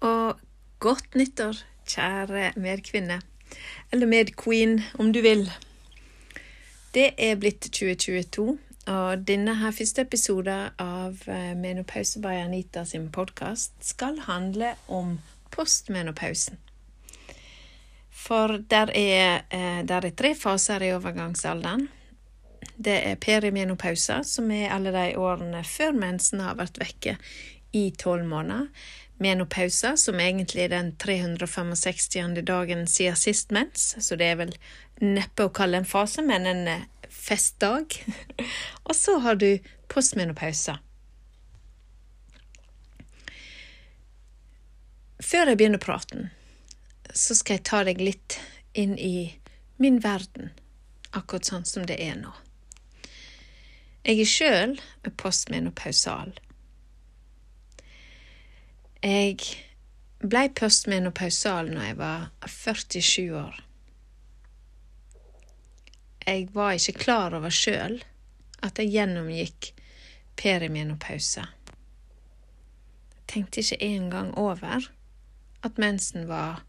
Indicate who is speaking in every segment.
Speaker 1: og godt nyttår, kjære medkvinne. Eller medqueen, om du vil. Det er blitt 2022, og denne her første episoden av eh, Menopause by Anita sin podkast skal handle om postmenopausen. For der er, eh, der er tre faser i overgangsalderen. Det er perimenopausa, som er alle de årene før mensen har vært vekke i tolv måneder menopausa, som egentlig er den 365. dagen siden sist mens, så det er vel neppe å kalle en fase, men en eh, festdag. og så har du postmenopausa. Før jeg begynner praten, så skal jeg ta deg litt inn i min verden, akkurat sånn som det er nå. Jeg er sjøl postmenopausal. Jeg blei postmenopausal når jeg var 47 år. Jeg var ikke klar over sjøl at jeg gjennomgikk perimenopause. Jeg tenkte ikke engang over at mensen var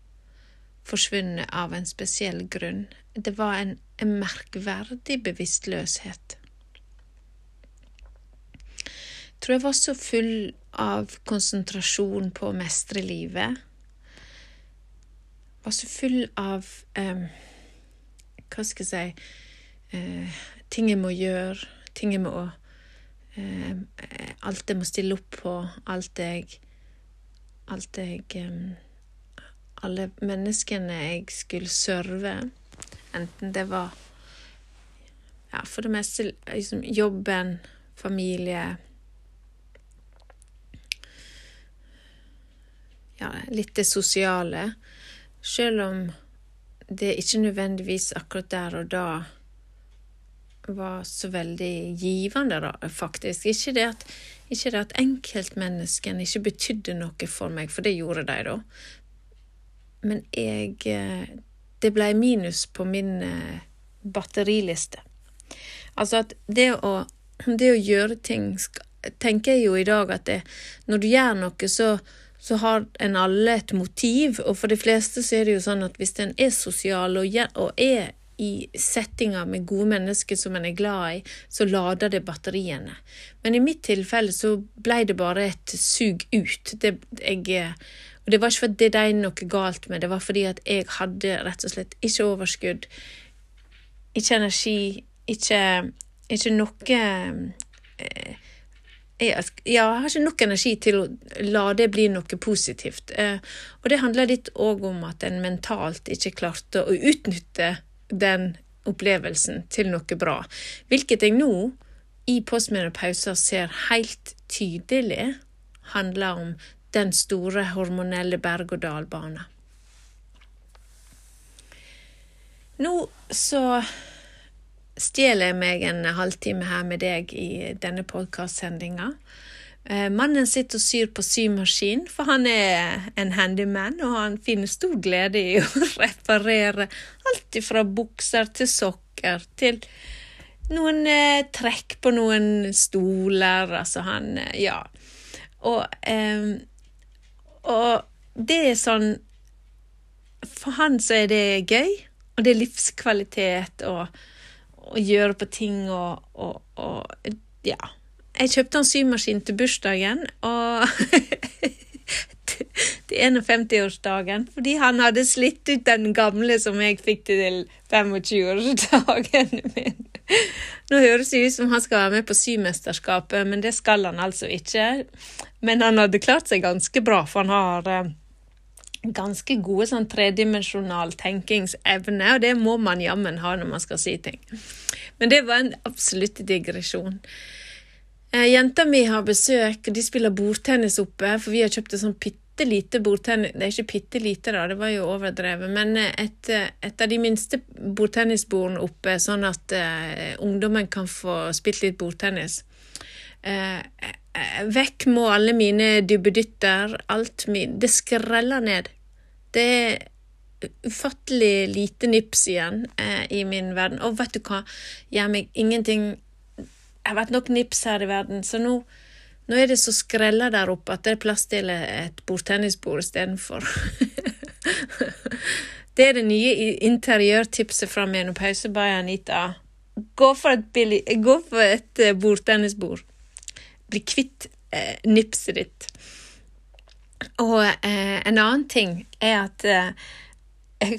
Speaker 1: forsvunnet av en spesiell grunn. Det var en, en merkverdig bevisstløshet. Jeg tror jeg var så full av konsentrasjon på å mestre livet. Var så full av eh, Hva skal jeg si eh, Ting jeg må gjøre, ting jeg må eh, Alt jeg må stille opp på, alt jeg Alt jeg um, Alle menneskene jeg skulle serve, enten det var ja, for det meste liksom jobben, familie ja, litt det sosiale. Selv om det ikke nødvendigvis akkurat der og da var så veldig givende, da, faktisk. Ikke det at, ikke at enkeltmenneskene ikke betydde noe for meg, for det gjorde de, da. Men jeg eh, Det ble minus på min eh, batteriliste. Altså at det å, det å gjøre ting Tenker jeg jo i dag at det, når du gjør noe, så så har en alle et motiv, og for de fleste så er det jo sånn at hvis en er sosial og, er i settinger med gode mennesker som en er glad i, så lader det batteriene. Men i mitt tilfelle så ble det bare et sug ut. Det, jeg, og det var ikke fordi det er noe galt med, det var fordi at jeg hadde rett og slett ikke overskudd, ikke energi, ikke, ikke noe eh, jeg, jeg, har ikke nok energi til å la det bli noe positivt. Eh, og det handler litt òg om at en mentalt ikke klarte å utnytte den opplevelsen til noe bra. Hvilket jeg nå, i postmenopauser, ser helt tydelig handler om den store hormonelle berg-og-dal-bana. Nå så stjeler jeg meg en halvtime her med deg i denne podkastsendinga. Eh, mannen sitter og syr på symaskin, for han er en handyman, og han finner stor glede i å reparere alt fra bukser til sokker til noen eh, trekk på noen stoler, altså han eh, Ja. Og, og det er sånn For han så er det gøy, og det er livskvalitet og å gjøre på ting og, og, og Ja. Jeg kjøpte en symaskin til bursdagen, og til 51-årsdagen, fordi han hadde slitt ut den gamle som jeg fikk til 25-årsdagen min. Nå høres det ut som han skal være med på Symesterskapet, men det skal han altså ikke. Men han hadde klart seg ganske bra, for han har eh, ganske gode sånn tredimensjonal tenkingsevne, og det må man jammen ha når man skal si ting. Men det var en absolutt digresjon. Eh, jenta mi har besøk, og de spiller bordtennis oppe, for vi har kjøpt et sånn bitte lite bordtennis Det er ikke bitte lite, da, det var jo overdrevet, men et, et av de minste bordtennisbordene oppe, sånn at eh, ungdommen kan få spilt litt bordtennis. Uh, Vekk må alle mine dubbedytter, alt min Det skreller ned. Det er ufattelig lite nips igjen eh, i min verden. Og vet du hva, gjør meg ingenting Jeg har vært nok nips her i verden, så nå Nå er det så skreller der oppe at det er plass til et bordtennisbord istedenfor. det er det nye interiørtipset fra Menopause by Anita. Gå for et, gå for et eh, bordtennisbord. Bli kvitt eh, nipset ditt. Og eh, en annen ting er at eh, jeg,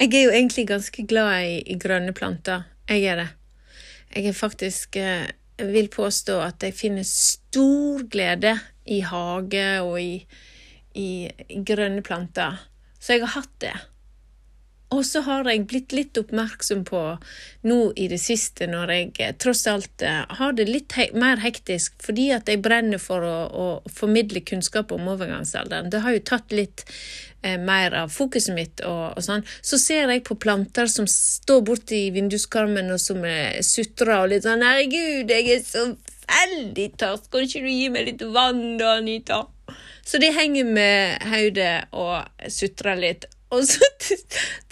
Speaker 1: jeg, er jo egentlig ganske glad i, i, grønne planter. Jeg er det. Jeg er faktisk eh, vil påstå at jeg finner stor glede i hage og i, i, grønne planter. Så jeg har hatt det. Og så har jeg blitt litt oppmerksom på nå i det siste, når jeg eh, tross alt eh, har det litt he mer hektisk, fordi at jeg brenner for å, å, formidle kunnskap om overgangsalderen. Det har jo tatt litt eh, mer av fokuset mitt, og, og, sånn. Så ser jeg på planter som står borti vinduskarmen og som sutrer og litt sånn 'Herregud, jeg er så veldig tørst, kan ikke du gi meg litt vann da, Anita?' Så de henger med hodet og sutrer litt. Og så til,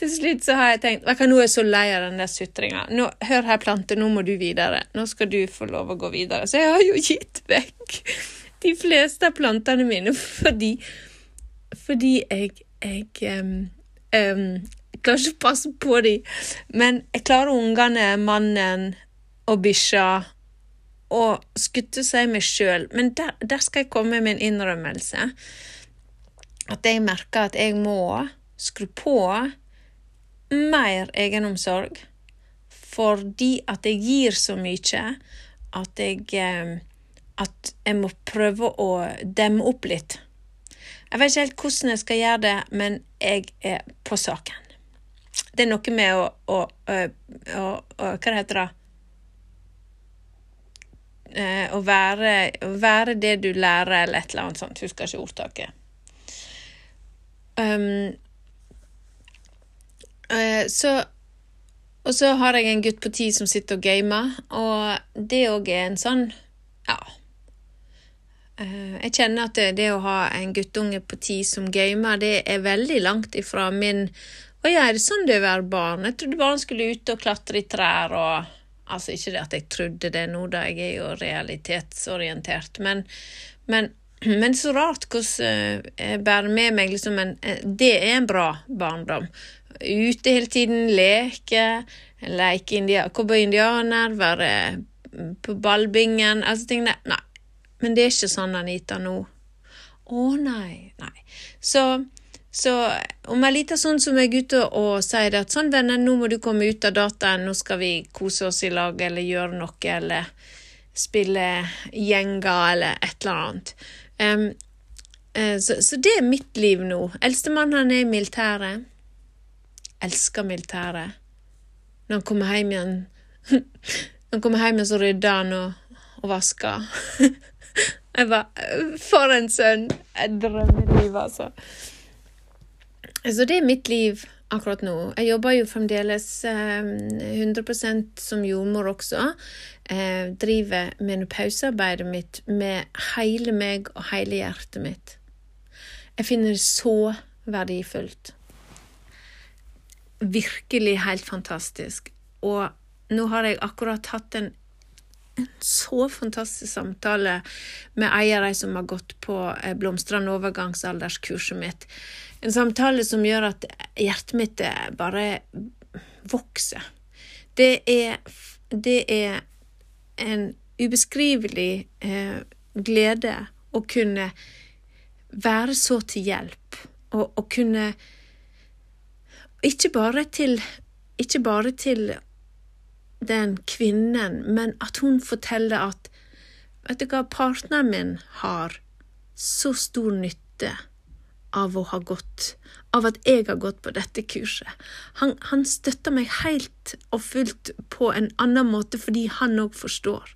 Speaker 1: til, slutt så har jeg tenkt vet Nå er jeg så lei av den der sutringa. Hør her, plante, nå må du videre. Nå skal du få lov å gå videre. Så jeg har jo gitt vekk de fleste av plantene mine fordi Fordi jeg, jeg um, um, klarer ikke å passe på dem. Men jeg klarer ungene, mannen og bikkja og skutte seg meg sjøl. Men der, der skal jeg komme med en innrømmelse. At jeg merker at jeg må skru på mer egenomsorg fordi at jeg gir så mye at jeg eh, at jeg må prøve å demme opp litt. Jeg vet ikke helt hvordan jeg skal gjøre det, men jeg er på saken. Det er noe med å, å, å, å Hva heter det? Eh, å være, å være, det du lærer, eller et eller annet sånt. Husker ikke ordtaket. Um, så Og så har jeg en gutt på ti som sitter og gamer, og det òg er en sånn Ja. Eh, jeg kjenner at det, det å ha en guttunge på ti som gamer, det er veldig langt ifra min Å ja, er det sånn det er å være barn? Jeg trodde barn skulle ut og klatre i trær og Altså, ikke det at jeg trodde det nå, da, jeg er jo realitetsorientert, men, men men så rart hvordan eh, jeg bærer med meg liksom en Det er en bra barndom ute hele tiden, leke, leke india, cowboy-indianer, være på ballbingen altså tingene Nei. Men det er ikke sånn, Anita, nå. Å nei, nei. Så, så om ei lita sånn som jeg er ute og sier det at sånn, venner, nå må du komme ut av dataen, nå skal vi kose oss i lag eller gjøre noe, eller spille gjenger eller et eller annet. Um, så, så, det er mitt liv nå. Eldstemann han er i militæret elsker militæret. Når han kommer hjem igjen Når han kommer hjem igjen, så rydder han og, og vasker. Jeg bare For en sønn! Et drømmeliv, altså. Så det er mitt liv akkurat nå. Jeg jobber jo fremdeles eh, 100% som jordmor også. Jeg driver menopausearbeidet mitt med hele meg og hele hjertet mitt. Jeg finner det så verdifullt virkelig helt fantastisk. Og nå har jeg akkurat hatt en, en så fantastisk samtale med ei av de som har gått på blomstrende overgangsalderskurset mitt. En samtale som gjør at hjertet mitt bare vokser. Det er, det er en ubeskrivelig eh, glede å kunne være så til hjelp, og, og kunne ikke bare til, ikke bare til den kvinnen, men at hun forteller at Vet du hva, partneren min har så stor nytte av å ha gått av at jeg har gått på dette kurset. Han, han støtter meg helt og fullt på en annen måte fordi han òg forstår.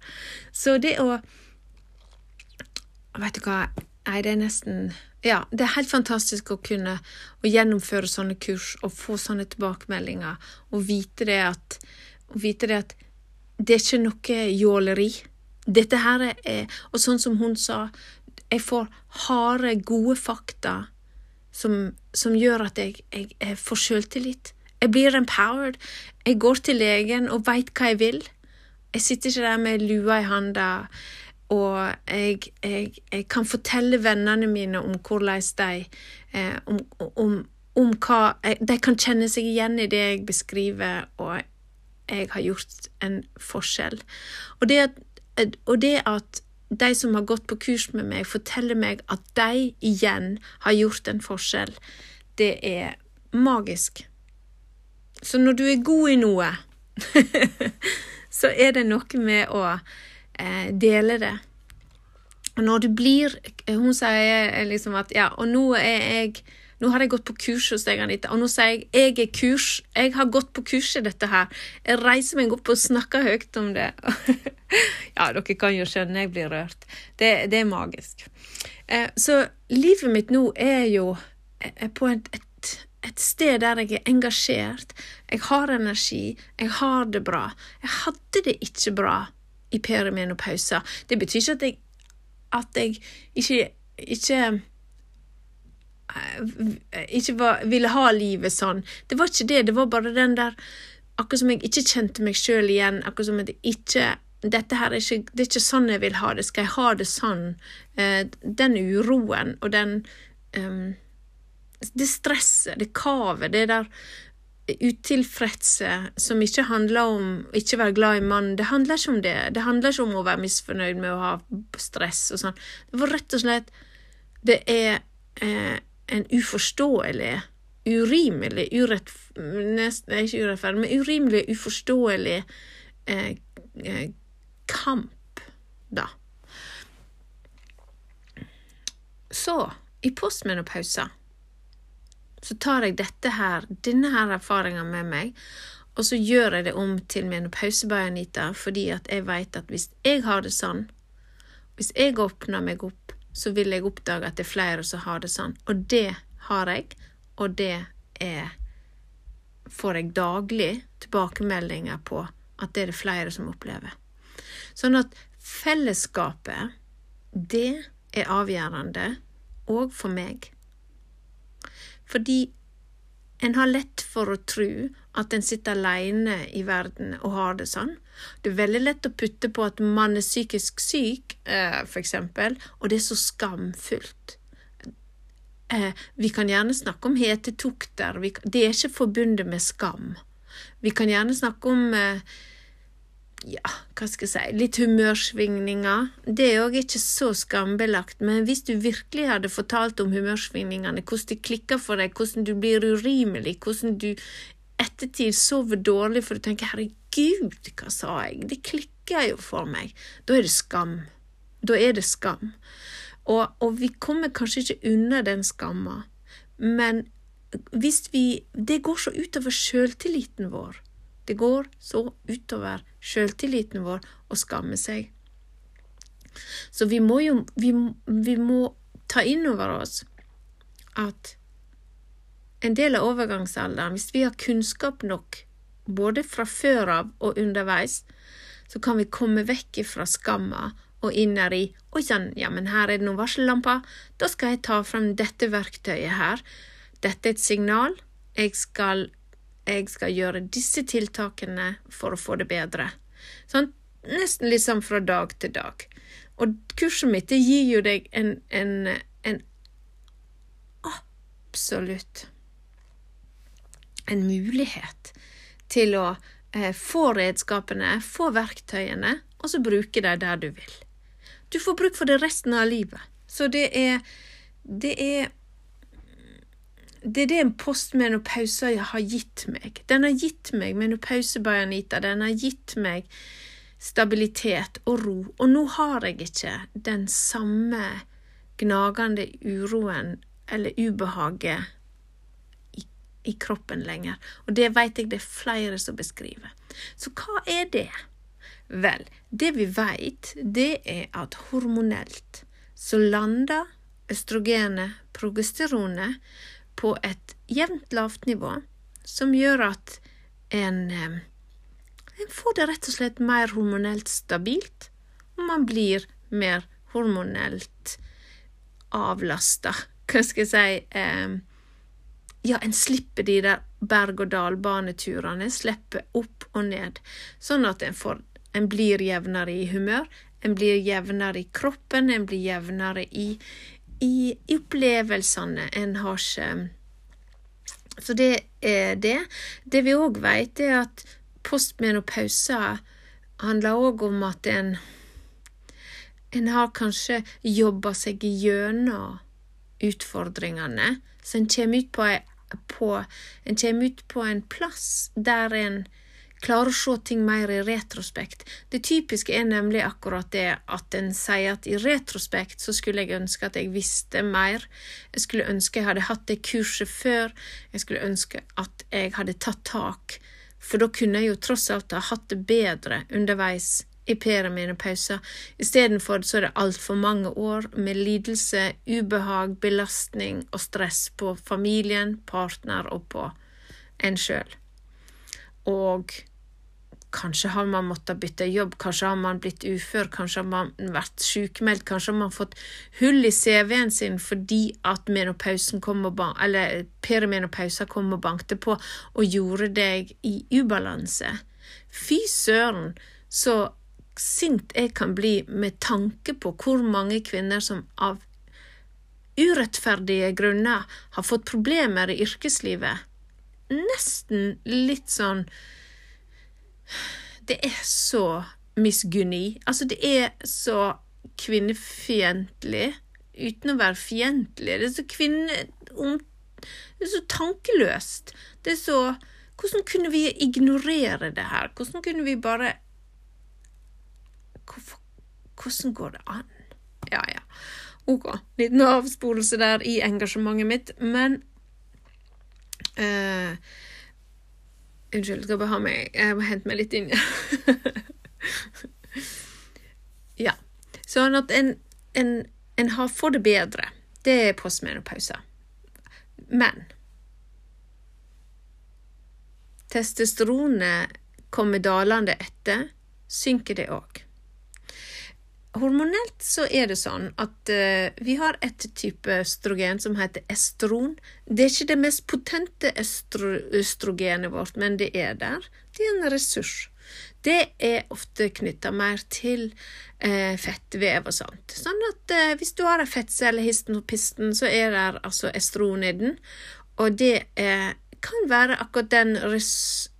Speaker 1: Så det å Vet du hva, nei, det er nesten ja, det er helt fantastisk å kunne å gjennomføre sånne kurs og få sånne tilbakemeldinger, og vite det at, vite det, at det er ikke noe jåleri. Dette her er Og sånn som hun sa, jeg får harde, gode fakta som, som gjør at jeg, jeg, jeg får sjøltillit. Jeg blir empowered. Jeg går til legen og veit hva jeg vil. Jeg sitter ikke der med lua i handa og jeg, jeg, jeg, kan fortelle vennene mine om hvordan de eh, om, om, om, hva De kan kjenne seg igjen i det jeg beskriver, og jeg har gjort en forskjell. Og det, og det at de som har gått på kurs med meg, forteller meg at de igjen har gjort en forskjell, det er magisk. Så når du er god i noe, så er det noe med å eh, dele det. Og når du blir Hun sier liksom at ja, og nå er jeg nå har jeg gått på kurs hos deg, Anita, og nå sier jeg jeg er kurs. Jeg har gått på kurs i dette her. Jeg reiser meg opp og snakker høyt om det. ja, dere kan jo skjønne jeg blir rørt. Det, det er magisk. Eh, så livet mitt nå er jo er på et, et, et, sted der jeg er engasjert. Jeg har energi. Jeg har det bra. Jeg hadde det ikke bra i perimenopause. Det betyr ikke at jeg, at jeg ikke, ikke Eh, ikke var, ville ha livet sånn. Det var ikke det, det var bare den der Akkurat som jeg ikke kjente meg sjøl igjen. Akkurat som at jeg ikke dette her er ikke, det er ikke sånn jeg vil ha det. Skal jeg ha det sånn? Eh, den uroen og den um, Det stresset, det kavet, det der utilfredse som ikke handler om ikke være glad i mannen. Det handler ikke om det. Det handler ikke om å være misfornøyd med å ha stress og sånn. Det var rett og slett Det er eh, en uforståelig, urimelig, urett, nesten, ikke urettferdig, men urimelig, uforståelig eh, eh, kamp, da. Så, i postmenopausa, så tar jeg dette her, denne her erfaringa med meg, og så gjør jeg det om til min pausebøye-Anita, fordi at jeg veit at hvis jeg har det sånn, hvis jeg åpner meg opp så vil jeg oppdage at det er flere som har det sånn. Og det har jeg, og det er får jeg daglig tilbakemeldinger på at det er det flere som opplever. Sånn at fellesskapet, det er avgjørende òg for meg. Fordi en har lett for å tro at en sitter alene i verden og har det sånn. Det er veldig lett å putte på at man er psykisk syk, eh, for eksempel, og det er så skamfullt. Eh, vi kan gjerne snakke om hetetokter, det er ikke forbundet med skam. Vi kan gjerne snakke om eh, ja, hva skal jeg si, litt humørsvingninger. Det er òg ikke så skambelagt, men hvis du virkelig hadde fortalt om humørsvingningene, hvordan det klikker for deg, hvordan du blir urimelig, hvordan du ettertid sover dårlig for du tenker 'herregud, hva sa jeg', det klikker jo for meg, da er det skam. Da er det skam. Og, og vi kommer kanskje ikke unna den skamma, men hvis vi Det går så utover sjøltilliten vår. Det går så utover sjøltilliten vår å skamme seg. Så vi må jo vi, vi må ta inn over oss at en del av overgangsalderen, hvis vi har kunnskap nok, både fra før av og underveis, så kan vi komme vekk fra skamma og inner i Oi sann, ja, men her er det noen varsellamper. Da skal jeg ta frem dette verktøyet her. Dette er et signal. Jeg skal, jeg skal gjøre disse tiltakene for å få det bedre. Sånn, nesten liksom fra dag til dag. Og kurset mitt det gir jo deg en, en, en absolutt en mulighet til å eh, få redskapene, få verktøyene, og så bruke dem der du vil. Du får bruk for det resten av livet. Så det er det er det er det en postmenopause har gitt meg. Den har gitt meg menopause by. Den har gitt meg stabilitet og ro. Og nå har jeg ikke den samme gnagende uroen eller ubehaget i kroppen lenger, og det vet jeg det er flere som beskriver. Så hva er det? Vel, det vi vet, det er at hormonelt så lander østrogenet, progesteronet, på et jevnt lavt nivå, som gjør at en, eh, en får det rett og slett mer hormonelt stabilt, og man blir mer hormonelt avlasta. Hva skal jeg si eh, ja, en slipper de der berg-og-dal-baneturene, slipper opp og ned, sånn at en får En blir jevnere i humør, en blir jevnere i kroppen, en blir jevnere i, i, opplevelsene. En har ikke Så det er det. Det vi òg vet, er at postmenopause handler òg om at en en har kanskje jobba seg gjennom utfordringene, så en kommer ut på, på, en kommer ut på en plass der en klarer å se ting mer i retrospekt. Det typiske er nemlig akkurat det at en sier at i retrospekt så skulle jeg ønske at jeg visste mer. Jeg skulle ønske jeg hadde hatt det kurset før. Jeg skulle ønske at jeg hadde tatt tak, for da kunne jeg jo tross alt ha hatt det bedre underveis i perimenopausa. Istedenfor så er det altfor mange år med lidelse, ubehag, belastning og stress på familien, partner og på en sjøl. Og kanskje har man måttet bytte jobb, kanskje har man blitt ufør, kanskje har man vært sykemeldt, kanskje har man fått hull i CV-en sin fordi at menopausen kom og eller perimenopausa kom og bankte på og gjorde deg i ubalanse. Fy søren, så sint jeg kan bli med tanke på hvor mange kvinner som av urettferdige grunner har fått problemer i yrkeslivet. Nesten litt sånn Det er så misgunni. Altså, det er så kvinnefiendtlig uten å være fiendtlig. Det er så kvinne... Det er så tankeløst. Det er så Hvordan kunne vi ignorere det her? Hvordan kunne vi bare Hvorfor, hvordan går det an? Ja, ja. Ok, liten avspolelse der i engasjementet mitt, men uh, Unnskyld, skal bare ha meg Jeg må hente meg litt inn. ja. Sånn at en, en, en har fått det bedre. Det er postmenopause. Men testosteronet kommer dalende etter, synker det òg. Hormonelt så er det sånn at uh, vi har et type østrogen som heter estron. Det er ikke det mest potente østrogenet vårt, men det er der. Det er en ressurs. Det er ofte knytta mer til eh, fettvev og sånt. Sånn at eh, hvis du har en fettcelle histen og pisten, så er det altså estron i den. Og det kan være akkurat den res,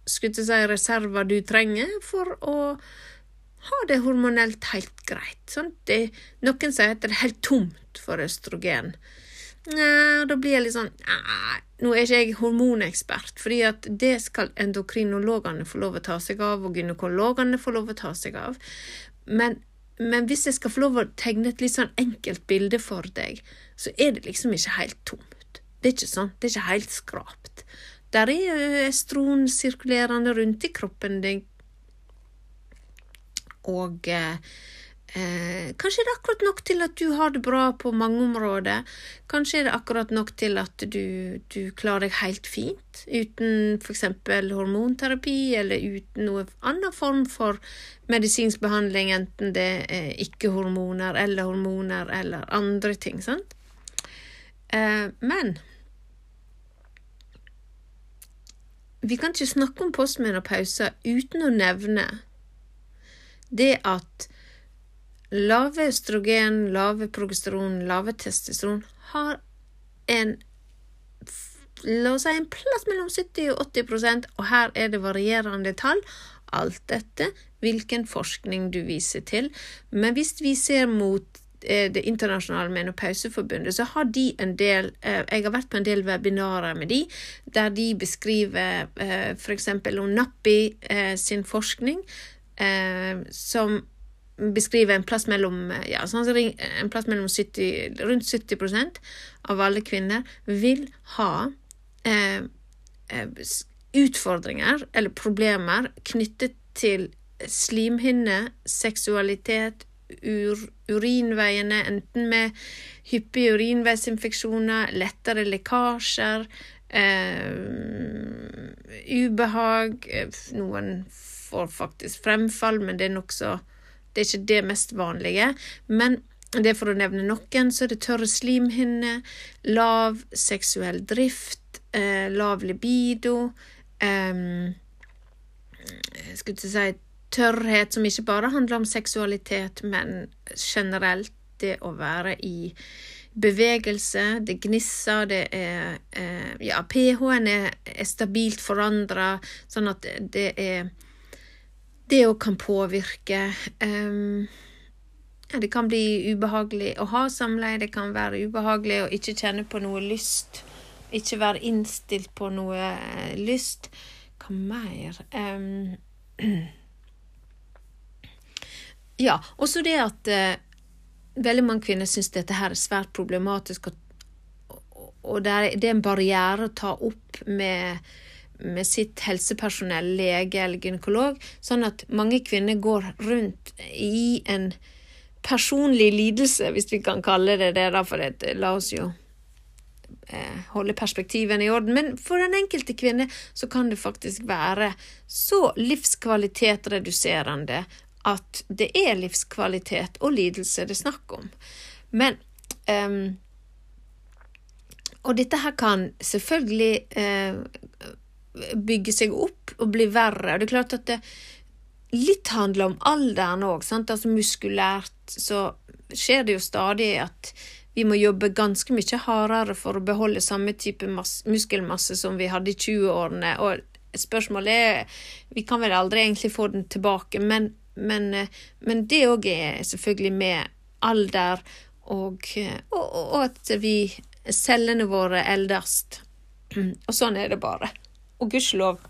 Speaker 1: si, reserva du trenger for å har det hormonelt helt greit. Sånn? Det, noen sier at det er helt tomt for østrogen. Ja, da blir jeg litt sånn ja, Nå er ikke jeg hormonekspert, fordi at det skal endokrinologene få lov å ta seg av, og gynekologene få lov å ta seg av. Men, men hvis jeg skal få lov å tegne et litt sånn enkelt bilde for deg, så er det liksom ikke helt tomt. Det er ikke sånn. Det er ikke helt skrapt. Der er estron sirkulerende rundt i kroppen din og eh, eh, kanskje er det akkurat nok til at du har det bra på mange områder. Kanskje er det akkurat nok til at du, du klarer deg helt fint uten f.eks. hormonterapi eller uten noen annen form for medisinsk behandling, enten det er ikke-hormoner eller hormoner eller andre ting. sant? Eh, men vi kan ikke snakke om postmenopause uten å nevne det at lave østrogen, lave progesteron, lave testosteron har en La oss si en plass mellom 70 og 80 og her er det varierende tall, alt dette hvilken forskning du viser til. Men hvis vi ser mot eh, Det internasjonale menopauseforbundet, så har de en del eh, Jeg har vært på en del webinarer med de, der de beskriver eh, f.eks. om Nappi sin forskning, eh, som beskriver en plass mellom, ja, sånn, en plass mellom 70, rundt 70% av alle kvinner vil ha eh, eh, utfordringer eller problemer knyttet til slimhinne, seksualitet, ur, urinveiene, enten med hyppige urinveisinfeksjoner, lettere lekkasjer, eh, ubehag, eh, noen får faktisk fremfall, men det er nokså Det er ikke det mest vanlige. Men det er for å nevne noen, så er det tørre slimhinner, lav seksuell drift, eh, lav libido eh, skulle ikke si tørrhet som ikke bare handler om seksualitet, men generelt det å være i bevegelse, det gnisser, det er eh, Ja, pH-en er, er, stabilt forandra, sånn at det er Det òg kan påvirke um, ja, Det kan bli ubehagelig å ha samleie, det kan være ubehagelig å ikke kjenne på noe lyst, ikke være innstilt på noe eh, lyst. Hva mer um, Ja, også det at uh, veldig mange kvinner syns dette her er svært problematisk, og, og det, er, det, er, en barriere å ta opp med, med sitt helsepersonell, lege eller gynekolog, sånn at mange kvinner går rundt i en personlig lidelse, hvis vi kan kalle det det, da, for det, la oss jo eh, holde perspektivene i orden. Men for den enkelte kvinne så kan det faktisk være så livskvalitetsreduserende at det er livskvalitet og lidelse det er snakk om. Men um, Og dette her kan selvfølgelig uh, bygge seg opp og bli verre. Og det er klart at det litt handler om alderen òg. Altså muskulært så skjer det jo stadig at vi må jobbe ganske mye hardere for å beholde samme type muskelmasse som vi hadde i 20-årene. Og spørsmålet er Vi kan vel aldri egentlig få den tilbake, men men, men det òg er selvfølgelig med alder og, og, og, at vi cellene våre eldes. Og sånn er det bare. Og gudskjelov.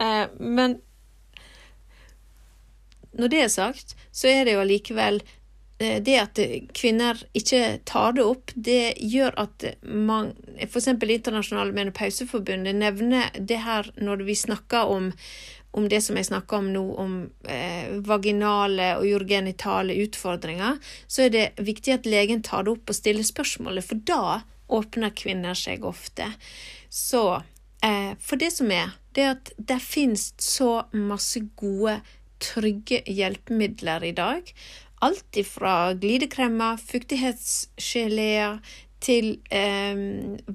Speaker 1: Eh, men når det er sagt, så er det jo allikevel eh, det at kvinner ikke tar det opp, det gjør at man F.eks. Internasjonale menopauseforbundet nevner det her når vi snakker om om det som jeg snakker om nå, om eh, vaginale og urgenitale utfordringer, så er det viktig at legen tar det opp og stiller spørsmålet, for da åpner kvinner seg ofte. Så For det som er, det er at det finnes så masse gode, trygge hjelpemidler i dag. Alt ifra glidekremer, fuktighetsgeleer til eh,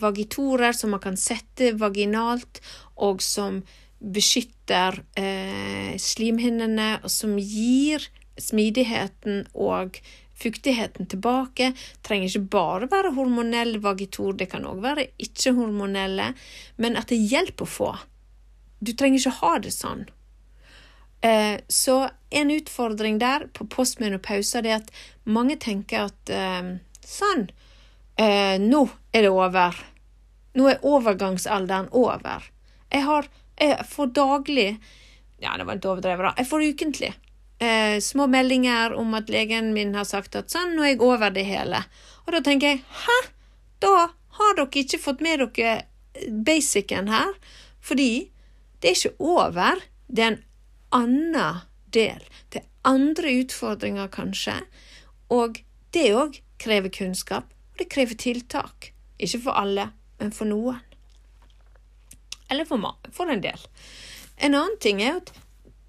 Speaker 1: vagitorer som man kan sette vaginalt, og som beskytter eh, slimhinnene, og som gir smidigheten og fuktigheten tilbake. Trenger ikke bare være hormonell vagitor, det kan òg være ikke-hormonelle, men at det hjelper å få. Du trenger ikke ha det sånn. Eh, så en utfordring der på postmenopause er at mange tenker at eh, sånn, eh, nå er det over. Nå er overgangsalderen over. Jeg har jeg får daglig Ja, det var litt overdrevet, da. Jeg får ukentlig eh, små meldinger om at legen min har sagt at sånn, nå er jeg over det hele. Og da tenker jeg hæ? Da har dere ikke fått med dere basicen her. Fordi det er ikke over. Det er en annen del. Det er andre utfordringer, kanskje. Og det òg krever kunnskap, og det krever tiltak. Ikke for alle, men for noen. Eller for, for en del. En annen ting er at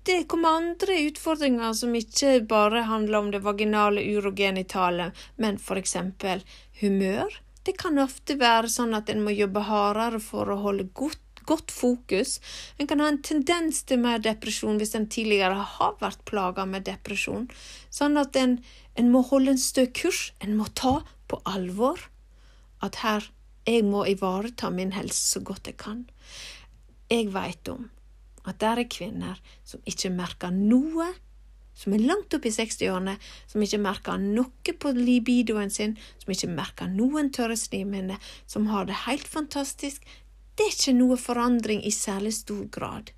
Speaker 1: det kommer andre utfordringer som ikke bare handler om det vaginale urogenitale, men for eksempel humør. Det kan ofte være sånn at en må jobbe hardere for å holde godt, godt fokus. En kan ha en tendens til mer depresjon hvis en tidligere har vært plaga med depresjon. Sånn at en, en må holde en stø kurs. En må ta på alvor at her jeg må ivareta min helse så godt jeg kan. Jeg veit om at der er kvinner som ikke merker noe, som er langt opp i 60-årene, som ikke merker noe på libidoen sin, som ikke merker noen tørre slimhinner, som har det helt fantastisk. Det er ikke noe forandring i særlig stor grad.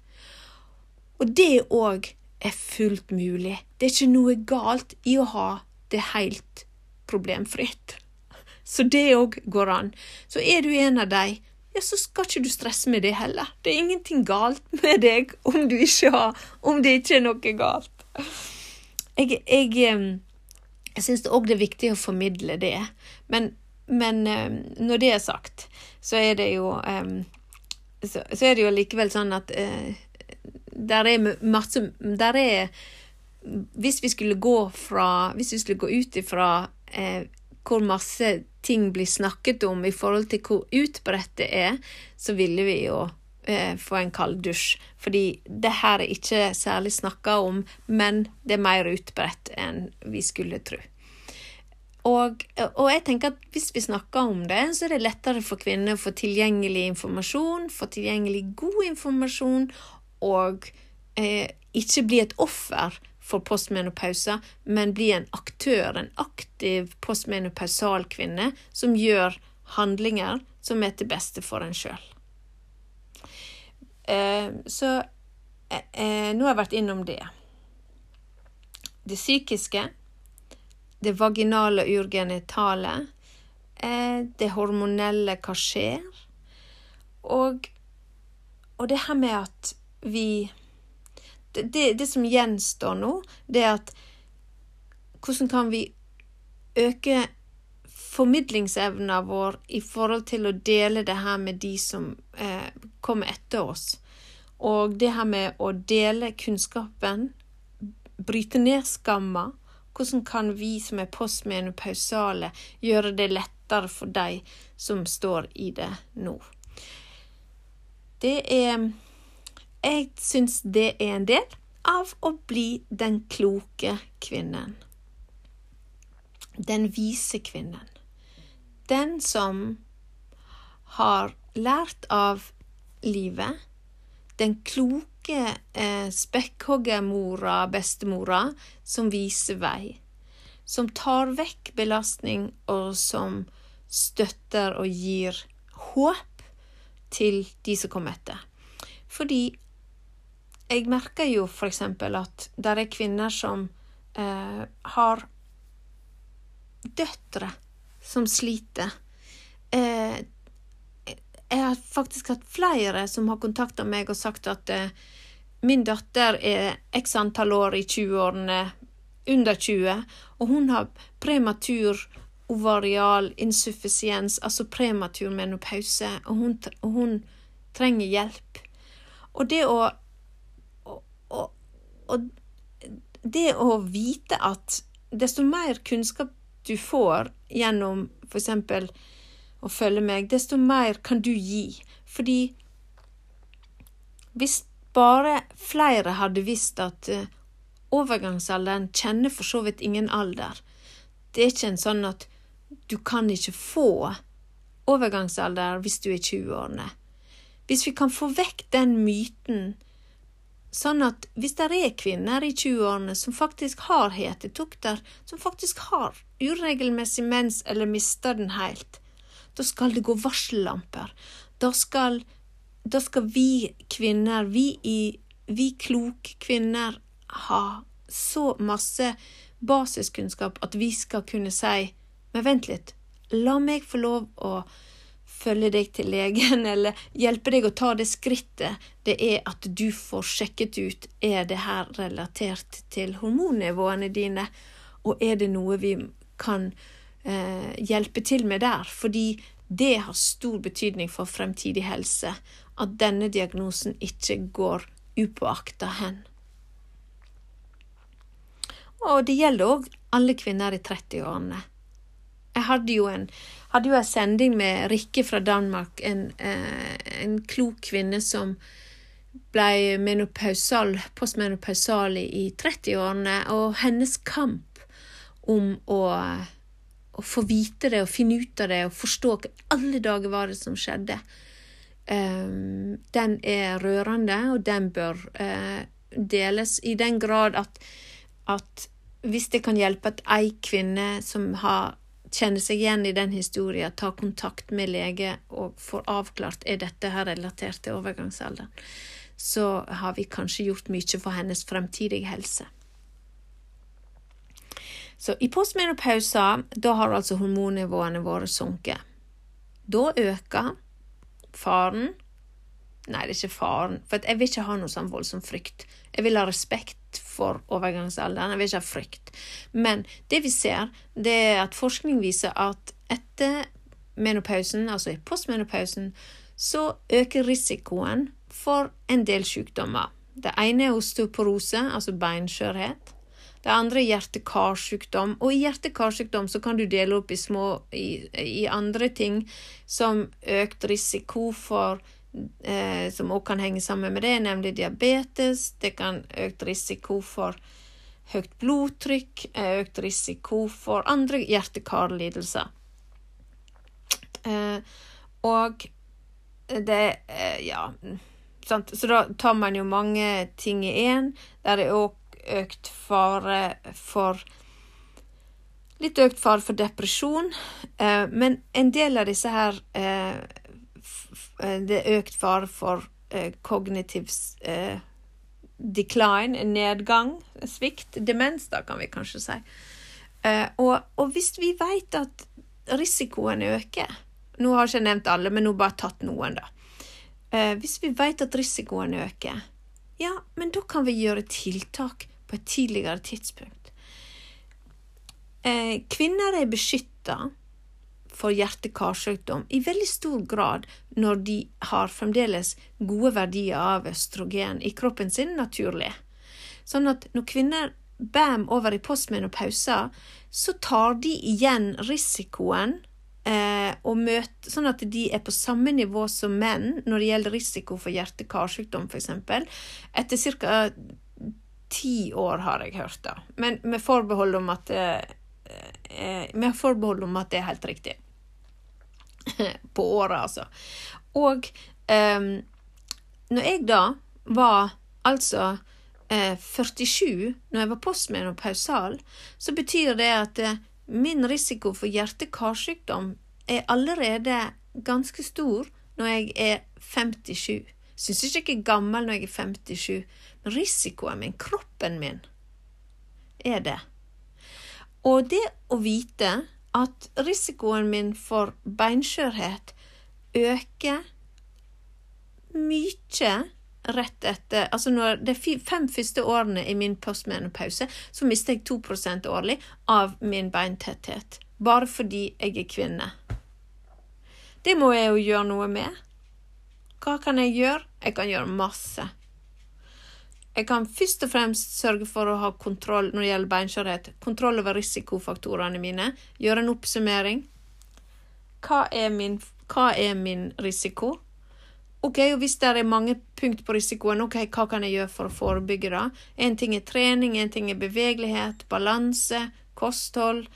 Speaker 1: Og det òg er fullt mulig. Det er ikke noe galt i å ha det helt problemfritt. Så det òg går an. Så er du en av de, ja, så skal ikke du stresse med det heller. Det er ingenting galt med deg om har Om det ikke er noe galt. Jeg, jeg, jeg syns òg det er viktig å formidle det. Men, men, når det er sagt, så er det jo så, så er det jo likevel sånn at uh, der er masse Der er Hvis vi skulle gå fra Hvis vi skulle gå ut ifra uh, hvor masse ting blir snakket om i forhold til hvor utbredt det er, så ville vi jo eh, få en kald dusj. Fordi det her er ikke særlig snakka om, men det er mer utbredt enn vi skulle tro. Og, og, jeg tenker at hvis vi snakker om det, så er det lettere for kvinner å få tilgjengelig informasjon, få tilgjengelig god informasjon, og eh, ikke bli et offer for postmenopausa, men bli en aktør, en aktiv postmenopausal kvinne som gjør handlinger som er til beste for en sjøl. Eh, så eh, eh, nå har jeg vært innom det. Det psykiske det vaginale og urgenitale, det hormonelle hva skjer, og, og det her med at vi det, det, som gjenstår nå, det er at hvordan kan vi øke formidlingsevna vår i forhold til å dele det her med de som eh, kommer etter oss. Og det her med å dele kunnskapen, bryte ned skamma, hvordan kan vi som er postmenopausale, gjøre det lettere for de som står i det nå? Det er Jeg syns det er en del av å bli den kloke kvinnen. Den vise kvinnen. Den som har lært av livet. Den kloke eh, spekkhoggermora, bestemora, som viser vei. Som tar vekk belastning, og som støtter og gir håp til de som kommer etter. Fordi jeg merker jo eksempel at det er kvinner som eh, har døtre som sliter. Eh, jeg har faktisk hatt flere som har kontakta meg og sagt at eh, min datter er x antall år i 20-årene, under 20, og hun har prematur ovarial insuffisiens, altså prematur menopause, og hun, og hun trenger hjelp. Og det å og, og, det å vite at desto mer kunnskap du får gjennom eksempel å følge meg, desto mer kan du gi. Fordi hvis bare flere hadde visst at uh, overgangsalderen kjenner for så vidt ingen alder Det er ikke en sånn at du kan ikke få overgangsalder hvis du er 20-årene. Hvis vi kan få vekk den myten, sånn at hvis det er kvinner i 20-årene som faktisk har hetetokter, som faktisk har uregelmessig mens eller mister den helt, da skal det gå varsellamper. Da skal, da skal vi kvinner, vi, i, vi kloke kvinner, ha så masse basiskunnskap at vi skal kunne si Men vent litt, la meg få lov å følge deg til legen, eller hjelpe deg å ta det skrittet det er at du får sjekket ut er det her relatert til hormonnivåene dine, og er det noe vi kan eh, hjelpe til med der, fordi det har stor betydning for fremtidig helse at denne diagnosen ikke går upåakta hen. Og det gjelder òg alle kvinner i 30-årene. Jeg hadde jo en, hadde jo en sending med Rikke fra Danmark, en, eh, en klok kvinne som ble menopausal, postmenopausal i 30-årene, og hennes kamp om å å få vite det og finne ut av det og forstå hva alle dager var det som skjedde, um, den er rørende, og den bør uh, deles i den grad at, at hvis det kan hjelpe at ei kvinne som har kjenner seg igjen i den historien, tar kontakt med lege og får avklart er dette her relatert til overgangsalderen, så har vi kanskje gjort mye for hennes fremtidige helse. Så i postmenopausa, da har altså hormonnivåene våre sunket. Da øker faren Nei, det er ikke faren, for jeg vil ikke ha noe sånn voldsom frykt. Jeg vil ha respekt for overgangsalderen, jeg vil ikke ha frykt. Men det vi ser, det er at forskning viser at etter menopausen, altså i postmenopausen, så øker risikoen for en del sykdommer. Det ene er osteoporose, altså beinskjørhet. Det andre er hjerte-karsykdom, og i hjerte-karsykdom så kan du dele opp i små i, i andre ting som økt risiko for eh, som også kan henge sammen med det, nemlig diabetes. Det kan økt risiko for høyt blodtrykk, eh, økt risiko for andre hjerte-karlidelser. Eh, og det eh, Ja. Sant? Så da tar man jo mange ting i én. Der er òg økt fare for Litt økt fare for depresjon. Eh, men en del av disse her eh, Det er økt fare for eh, kognitiv eh, decline, nedgang, svikt. Demens, da, kan vi kanskje si. Eh, og, og, hvis vi vet at risikoen øker Nå har jeg ikke nevnt alle, men nå bare tatt noen, da. Eh, hvis vi vet at risikoen øker, ja, men da kan vi gjøre tiltak på et tidligere tidspunkt. Eh, kvinner er beskytta for hjerte-karsykdom i veldig stor grad når de har fremdeles gode verdier av østrogen i kroppen sin naturlig. Sånn at når kvinner bam over i postmenopausa, så tar de igjen risikoen eh, og møter, sånn at de er på samme nivå som menn når det gjelder risiko for hjerte-karsykdom, f.eks. Etter ca. ti år, har jeg hørt, da. Men med forbehold om at eh, eh med forbehold om at det er helt riktig. på året, altså. Og um, når jeg da var altså eh, 47, når jeg var postmann og pausal, så betyr det at eh, min risiko for hjerte-karsykdom er allerede ganske stor når jeg er 57. Syns ikke jeg er gammel når jeg er 57, men risikoen min, kroppen min, er det. Og det å vite at risikoen min for beinskjørhet øker mye rett etter Altså når de fem første årene i min postmenopause, så mister jeg 2% årlig av min beintetthet. Bare fordi jeg er kvinne. Det må jeg jo gjøre noe med. Hva kan jeg gjøre? Jeg kan gjøre masse. Jeg kan først og fremst sørge for å ha kontroll når det gjelder beinskjørhet, kontroll over risikofaktorene mine, gjøre en oppsummering. Hva er min, hva er min risiko? Ok, og Hvis det er mange punkt på risikoen, ok, hva kan jeg gjøre for å forebygge det? En ting er trening, en ting er bevegelighet, balanse, kosthold.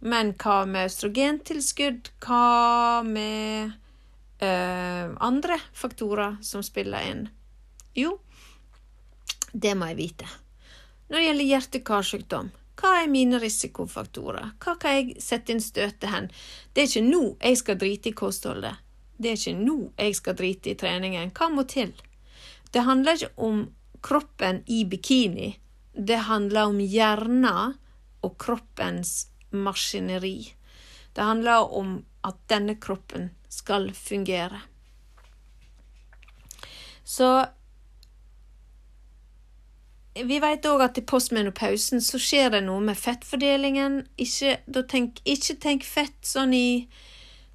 Speaker 1: Men hva med østrogentilskudd? Hva med øh, andre faktorer som spiller inn? Jo, det må jeg vite. Når det gjelder hjerte-karsykdom, hva er mine risikofaktorer? Hva kan jeg sette inn støtet hen? Det er ikke nå jeg skal drite i kostholdet. Det er ikke nå jeg skal drite i treningen. Hva må til? Det handler ikke om kroppen i bikini. Det handler om hjernen og kroppens maskineri. Det handler om at denne kroppen skal fungere. Så vi vet òg at i postmenopausen så skjer det noe med fettfordelingen. Ikke, tenk, ikke tenk fett sånn i,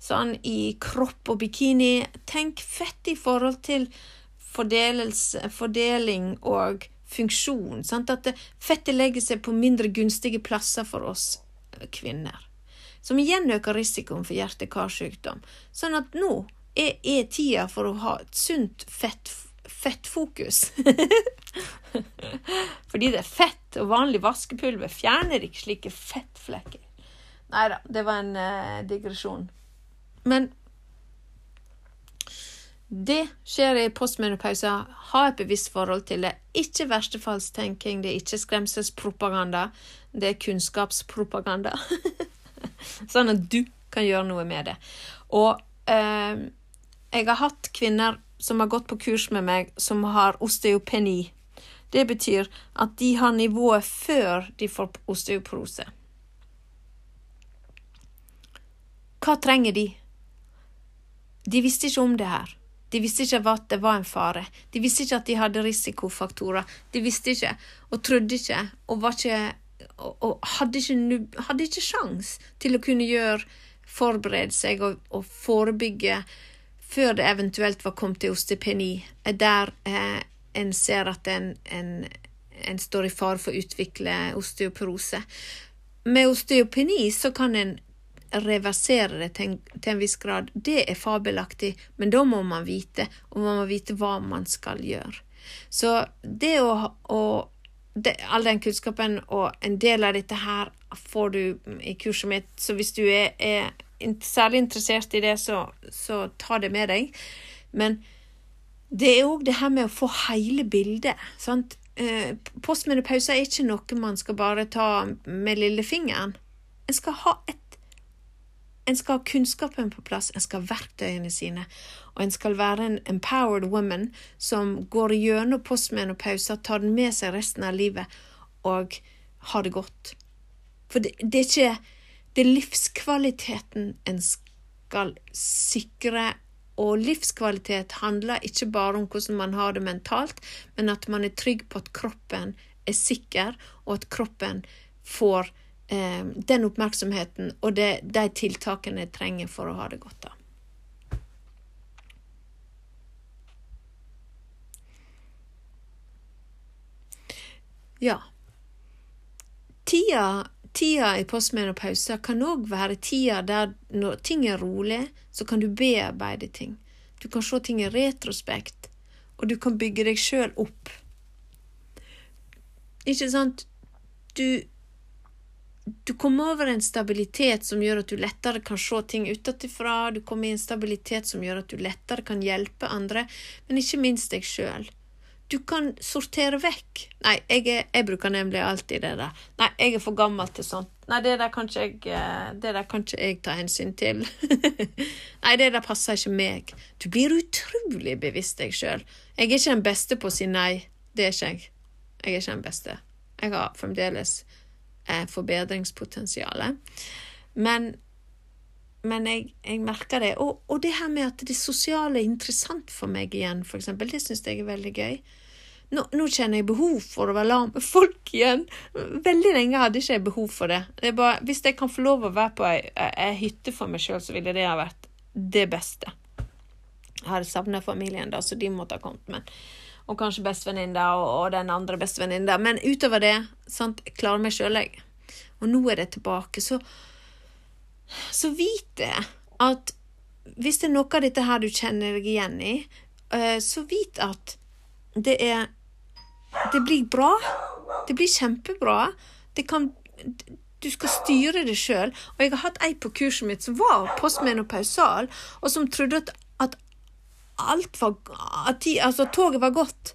Speaker 1: sånn i kropp og bikini. Tenk fett i forhold til fordeling og funksjon. Sant? At fettet legger seg på mindre gunstige plasser for oss kvinner. Som igjen øker risikoen for hjerte-karsykdom. Sånn at nå er, er tida for å ha et sunt fett fettfokus. Fordi det er fett, og vanlig vaskepulver fjerner ikke slike fettflekker. Nei da, det var en uh, digresjon. Men det skjer i postmenopause. Ha et bevisst forhold til det. Ikke verstefallstenking, det er ikke skremselspropaganda. Det er kunnskapspropaganda. sånn at du kan gjøre noe med det. Og uh, jeg har hatt kvinner som har gått på kurs med meg, som har osteopeni. Det betyr at de har nivået før de får osteoporose. Hva trenger de? De visste ikke om det her. De visste ikke at det var en fare. De visste ikke at de hadde risikofaktorer. De visste ikke, og trodde ikke, og, ikke, og, og hadde ikke, hadde ikke sjans til å kunne gjøre forberede seg og, og forebygge før det eventuelt var kommet til osteopeni, der eh, en ser at en, en, en, står i fare for å utvikle osteoporose. Med osteopeni så kan en reversere det til en, til en viss grad, det er fabelaktig, men da må man vite, og man må vite hva man skal gjøre. Så det å, å det, all den kunnskapen og en del av dette her får du i kurset mitt, så hvis du er, er særlig interessert i det, så, så ta det med deg. Men det er òg det her med å få hele bildet. sant? Eh, Postmenopause er ikke noe man skal bare ta med lillefingeren. En skal ha et en skal ha kunnskapen på plass, en skal ha verktøyene sine, og en skal være en empowered woman som går gjennom postmenopausa, tar den med seg resten av livet og har det godt. For det, det er ikke det er livskvaliteten en skal sikre, og livskvalitet handler ikke bare om hvordan man har det mentalt, men at man er trygg på at kroppen er sikker, og at kroppen får eh, den oppmerksomheten og det, de tiltakene jeg trenger for å ha det godt. da. Ja. Tida Tida i postmenopause kan òg være tida der når ting er rolig, så kan du bearbeide ting. Du kan se ting i retrospekt, og du kan bygge deg sjøl opp. Ikke sant? Du du kommer over en stabilitet som gjør at du lettere kan se ting utenfra. Du kommer i en stabilitet som gjør at du lettere kan hjelpe andre, men ikke minst deg sjøl. Du kan sortere vekk. Nei, jeg, er, jeg, bruker nemlig alltid det der. Nei, jeg er for gammel til sånt. Nei, det der kan ikke jeg, eh, det der kan ikke jeg ta hensyn til. Nei, det der passer ikke meg. Du blir utrolig bevisst deg sjøl. Jeg er ikke den beste på å si nei. Det er ikke jeg. Jeg er ikke den beste. Jeg har fremdeles eh, forbedringspotensial. Men men jeg, jeg, merker det. Og, og, det her med at det sosiale er interessant for meg igjen, for eksempel, det syns jeg er veldig gøy. Nå, nå, kjenner jeg behov for å være sammen med folk igjen. Veldig lenge hadde ikke jeg behov for det. det bare, hvis jeg kan få lov å være på ei, ei hytte for meg sjøl, så ville det ha vært det beste. Jeg hadde savna familien, da, så de måtte ha kommet. Men, og kanskje bestevenninna og, og den andre bestevenninna. Men utover det, sant, jeg meg sjøl, jeg. Og nå er det tilbake. Så så vit det at hvis det er noe av dette her du kjenner deg igjen i, eh, så vit at det er Det blir bra. Det blir kjempebra. Det kan du skal styre det sjøl. Og jeg har hatt ei på kurset mitt som var postmenopausal, og som trodde at, at alt var at de, Altså, toget var gått.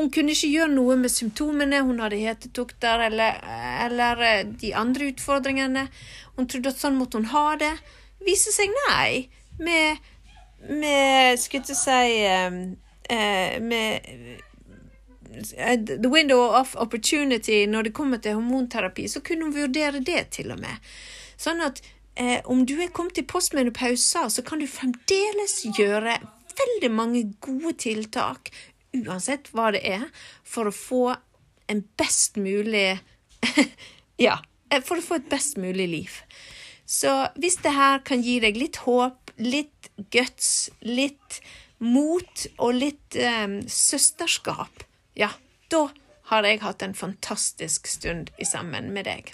Speaker 1: Hun kunne ikke gjøre noe med symptomene, hun hadde hetetokter eller, eller eh, de andre utfordringene. Hun trodde at sånn måtte hun ha det. Vise seg nei. Med, med Skulle jeg si uh, Med uh, The window of opportunity når det kommer til hormonterapi, så kunne hun vurdere det, til og med. Sånn at eh, om du er kommet i postmenopausa, så kan du fremdeles gjøre veldig mange gode tiltak, uansett hva det er, for å få en best mulig Ja, Eh, for å få et best mulig liv. Så hvis det her kan gi deg litt håp, litt guts, litt mot og litt um, søsterskap, ja, da har jeg hatt en fantastisk stund sammen med deg.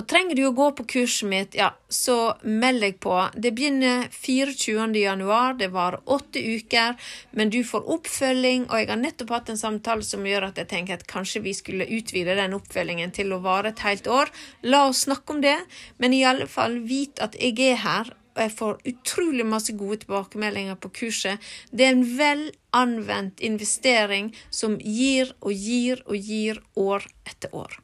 Speaker 1: Og trenger du å gå på kurset mitt, ja, så meld deg på. Det begynner 24. januar, det varer åtte uker, men du får oppfølging, og jeg har nettopp hatt en samtale som gjør at jeg tenker at kanskje vi skulle utvide den oppfølgingen til å vare et helt år. La oss snakke om det, men i alle fall vit at jeg er her, og jeg får utrolig masse gode tilbakemeldinger på kurset. Det er en vel anvendt investering som gir og gir og gir år etter år.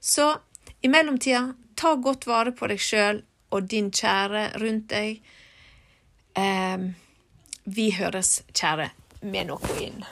Speaker 1: Så i mellomtida, ta godt vare på deg sjøl og din kjære rundt deg. Eh, vi høres, kjære, med noe inn.